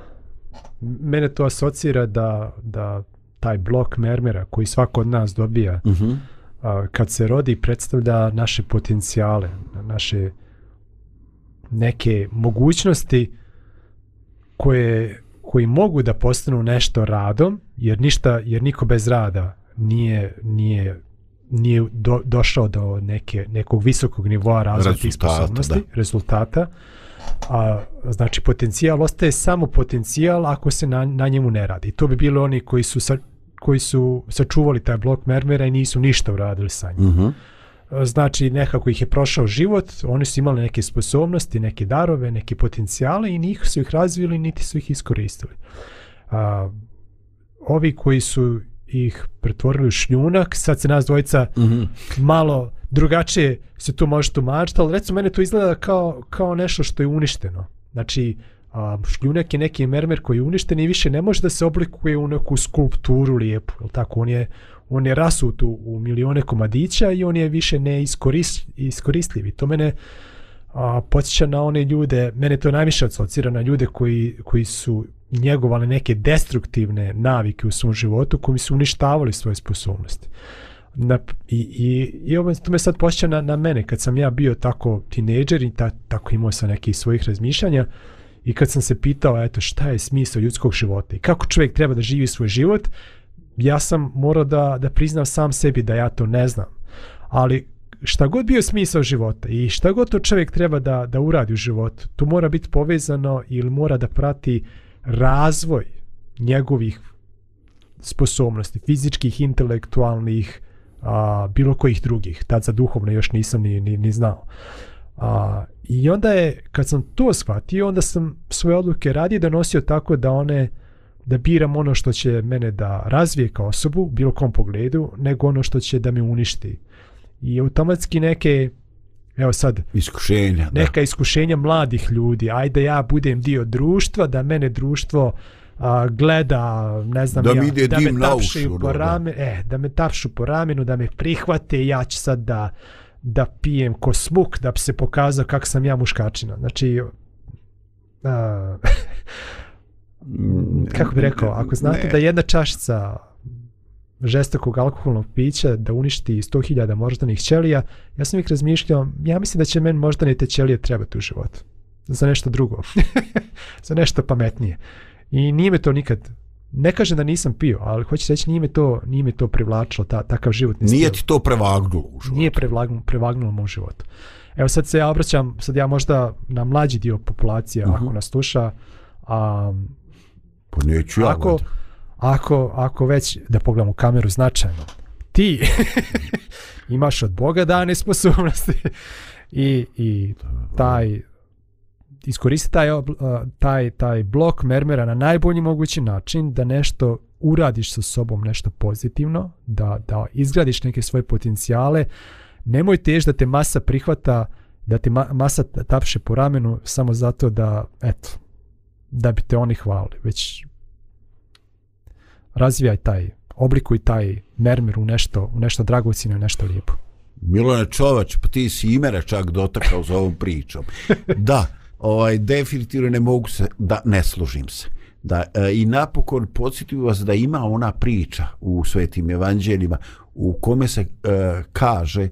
mene to asocira da, da taj blok mermera koji svako od nas dobija, Uh -huh. a, kad se rodi predstavlja naše potencijale, naše neke mogućnosti koje koji mogu da postanu nešto radom, jer ništa jer niko bez rada nije nije nije do, došao do neke nekog visokog nivoa razvoja tih sposobnosti, da. rezultata. A, znači potencijal ostaje samo potencijal ako se na, na njemu ne radi. To bi bilo oni koji su sa, koji su sačuvali taj blok mermera i nisu ništa uradili sa njim. Uh -huh. Znači nekako ih je prošao život, oni su imali neke sposobnosti, neke darove, neke potencijale i njih su ih razvili niti su ih iskoristili. A, ovi koji su ih pretvorili u šljunak, sad se nas dvojica Uh -huh. malo drugačije se to može tumačiti, ali recimo mene to izgleda kao, kao nešto što je uništeno. Znači, a, šljunak je neki mermer koji je uništen i više ne može da se oblikuje u neku skulpturu lijepu, tako? On je, on je rasut u, u milione komadića i on je više ne iskoristljiv. I to mene a, podsjeća na one ljude, mene to najviše asocira na ljude koji, koji su njegovali neke destruktivne navike u svom životu koji su uništavali svoje sposobnosti. Na, i, i, i ovo to me sad posjeća na, na mene kad sam ja bio tako tinejdžer i ta, tako imao sam nekih svojih razmišljanja i kad sam se pitao eto šta je smisao ljudskog života i kako čovjek treba da živi svoj život ja sam morao da, da priznam sam sebi da ja to ne znam ali šta god bio smisao života i šta god to čovjek treba da, da uradi u životu to mora biti povezano ili mora da prati razvoj njegovih sposobnosti, fizičkih, intelektualnih, a, bilo kojih drugih. Tad za duhovne još nisam ni, ni, ni znao. A, I onda je, kad sam to shvatio, onda sam svoje odluke radije donosio tako da one, da biram ono što će mene da razvije kao osobu, bilo kom pogledu, nego ono što će da me uništi. I automatski neke, evo sad, Iskušenja, da. neka iskušenja mladih ljudi, ajde ja budem dio društva, da mene društvo a, gleda, ne znam Da ja, ide da dim me tapšaju uši, po ono, da. ramenu, e, da me tapšu po ramenu, da me prihvate, ja ću sad da da pijem ko smuk, da bi se pokazao kak sam ja muškačina. Znači, a, (laughs) kako bi rekao, ako znate Ne. da jedna čašica žestokog alkoholnog pića da uništi 100.000 moždanih ćelija, ja sam ih razmišljao, ja mislim da će meni moždane te ćelije trebati u životu. Za nešto drugo. (laughs) za nešto pametnije. I nije me to nikad ne kažem da nisam pio, ali hoću reći nije me to, nije me to privlačilo, ta, takav životni stil. Nije ti to prevagnulo u životu. Nije prevagnulo, prevagnulo u mom životu. Evo sad se ja obraćam, sad ja možda na mlađi dio populacije, uh -huh. ako nas sluša, a, Pa neću ja. ako, ako, ako već, da pogledamo kameru značajno, ti (laughs) imaš od Boga dane sposobnosti i, i taj iskoristi taj, taj, taj blok mermera na najbolji mogući način da nešto uradiš sa sobom nešto pozitivno, da, da izgradiš neke svoje potencijale, nemoj tež da te masa prihvata, da te ma, masa tapše po ramenu samo zato da, eto, da bi te oni hvalili, već razvijaj taj, oblikuj taj mermer u nešto, u nešto dragocino i nešto lijepo. Milone Čovač, pa ti si imena čak dotakao za ovom pričom. (laughs) Da, ovaj, definitivno ne mogu se, da ne služim se. da e, i napokon podsjetio vas da ima ona priča u svetim evanđeljima u kome se e, kaže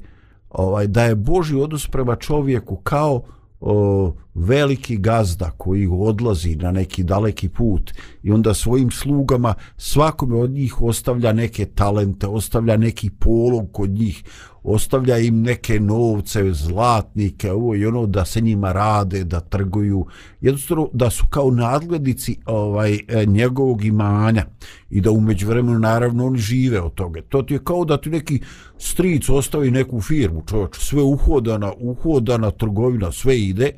ovaj da je Boži odnos prema čovjeku kao o, veliki gazda koji odlazi na neki daleki put i onda svojim slugama svakome od njih ostavlja neke talente, ostavlja neki polog kod njih, ostavlja im neke novce, zlatnike, ovo i ono da se njima rade, da trguju, jednostavno da su kao nadglednici ovaj, e, njegovog imanja i da umeđu vremenu naravno oni žive od toga. To ti je kao da ti neki stric ostavi neku firmu, čovječ, sve uhodana, uhodana trgovina, sve ide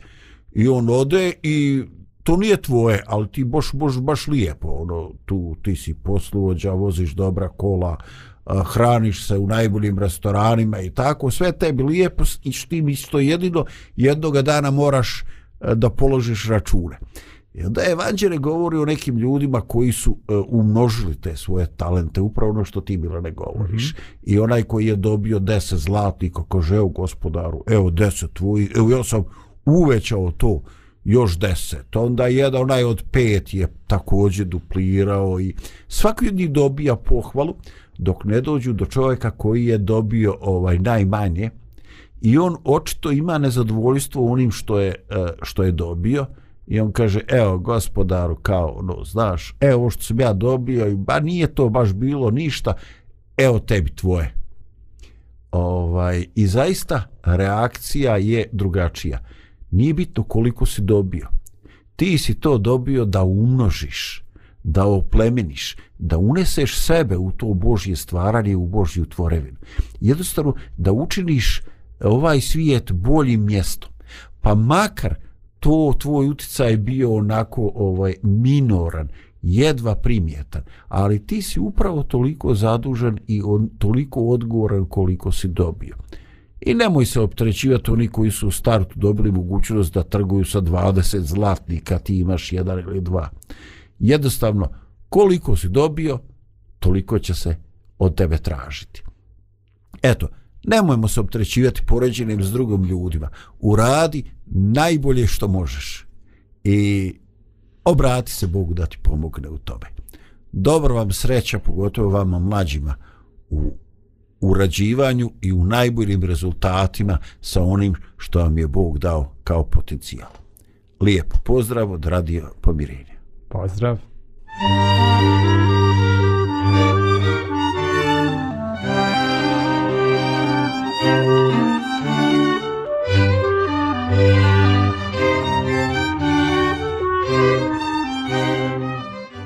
i on ode i to nije tvoje, ali ti baš, baš, baš lijepo, ono, tu ti si posluvođa, voziš dobra kola, hraniš se u najboljim restoranima i tako, sve tebi lijepo i s tim isto jedino jednoga dana moraš a, da položiš račune. I onda evanđele govori o nekim ljudima koji su uh, umnožili te svoje talente, upravo ono što ti bila ne govoriš. Mm -hmm. I onaj koji je dobio deset zlatnika, kaže, evo gospodaru, evo deset tvoji, evo ja sam uvećao to još deset. Onda jedan onaj od pet je također duplirao i svaki od njih dobija pohvalu dok ne dođu do čovjeka koji je dobio ovaj najmanje i on očito ima nezadovoljstvo onim što je, e, što je dobio i on kaže evo gospodaru kao no znaš evo što sam ja dobio i ba nije to baš bilo ništa evo tebi tvoje ovaj i zaista reakcija je drugačija nije bitno koliko si dobio. Ti si to dobio da umnožiš da oplemeniš da uneseš sebe u to Božje stvaranje u Božju tvorevinu. Jednostavno da učiniš ovaj svijet boljim mjestom. Pa makar to tvoj uticaj bio onako ovaj minoran jedva primjetan, ali ti si upravo toliko zadužen i on, toliko odgovoran koliko si dobio. I nemoj se optrećivati oni koji su u startu dobili mogućnost da trguju sa 20 zlatnika, ti imaš jedan ili dva. Jednostavno, koliko si dobio, toliko će se od tebe tražiti. Eto, nemojmo se optrećivati poređenim s drugim ljudima. Uradi najbolje što možeš i obrati se Bogu da ti pomogne u tome. Dobro vam sreća, pogotovo vama mlađima, u urađivanju i u najboljim rezultatima sa onim što vam je Bog dao kao potencijal. Lijep pozdrav od Radio Pomirenja. Pozdrav. Pozdrav.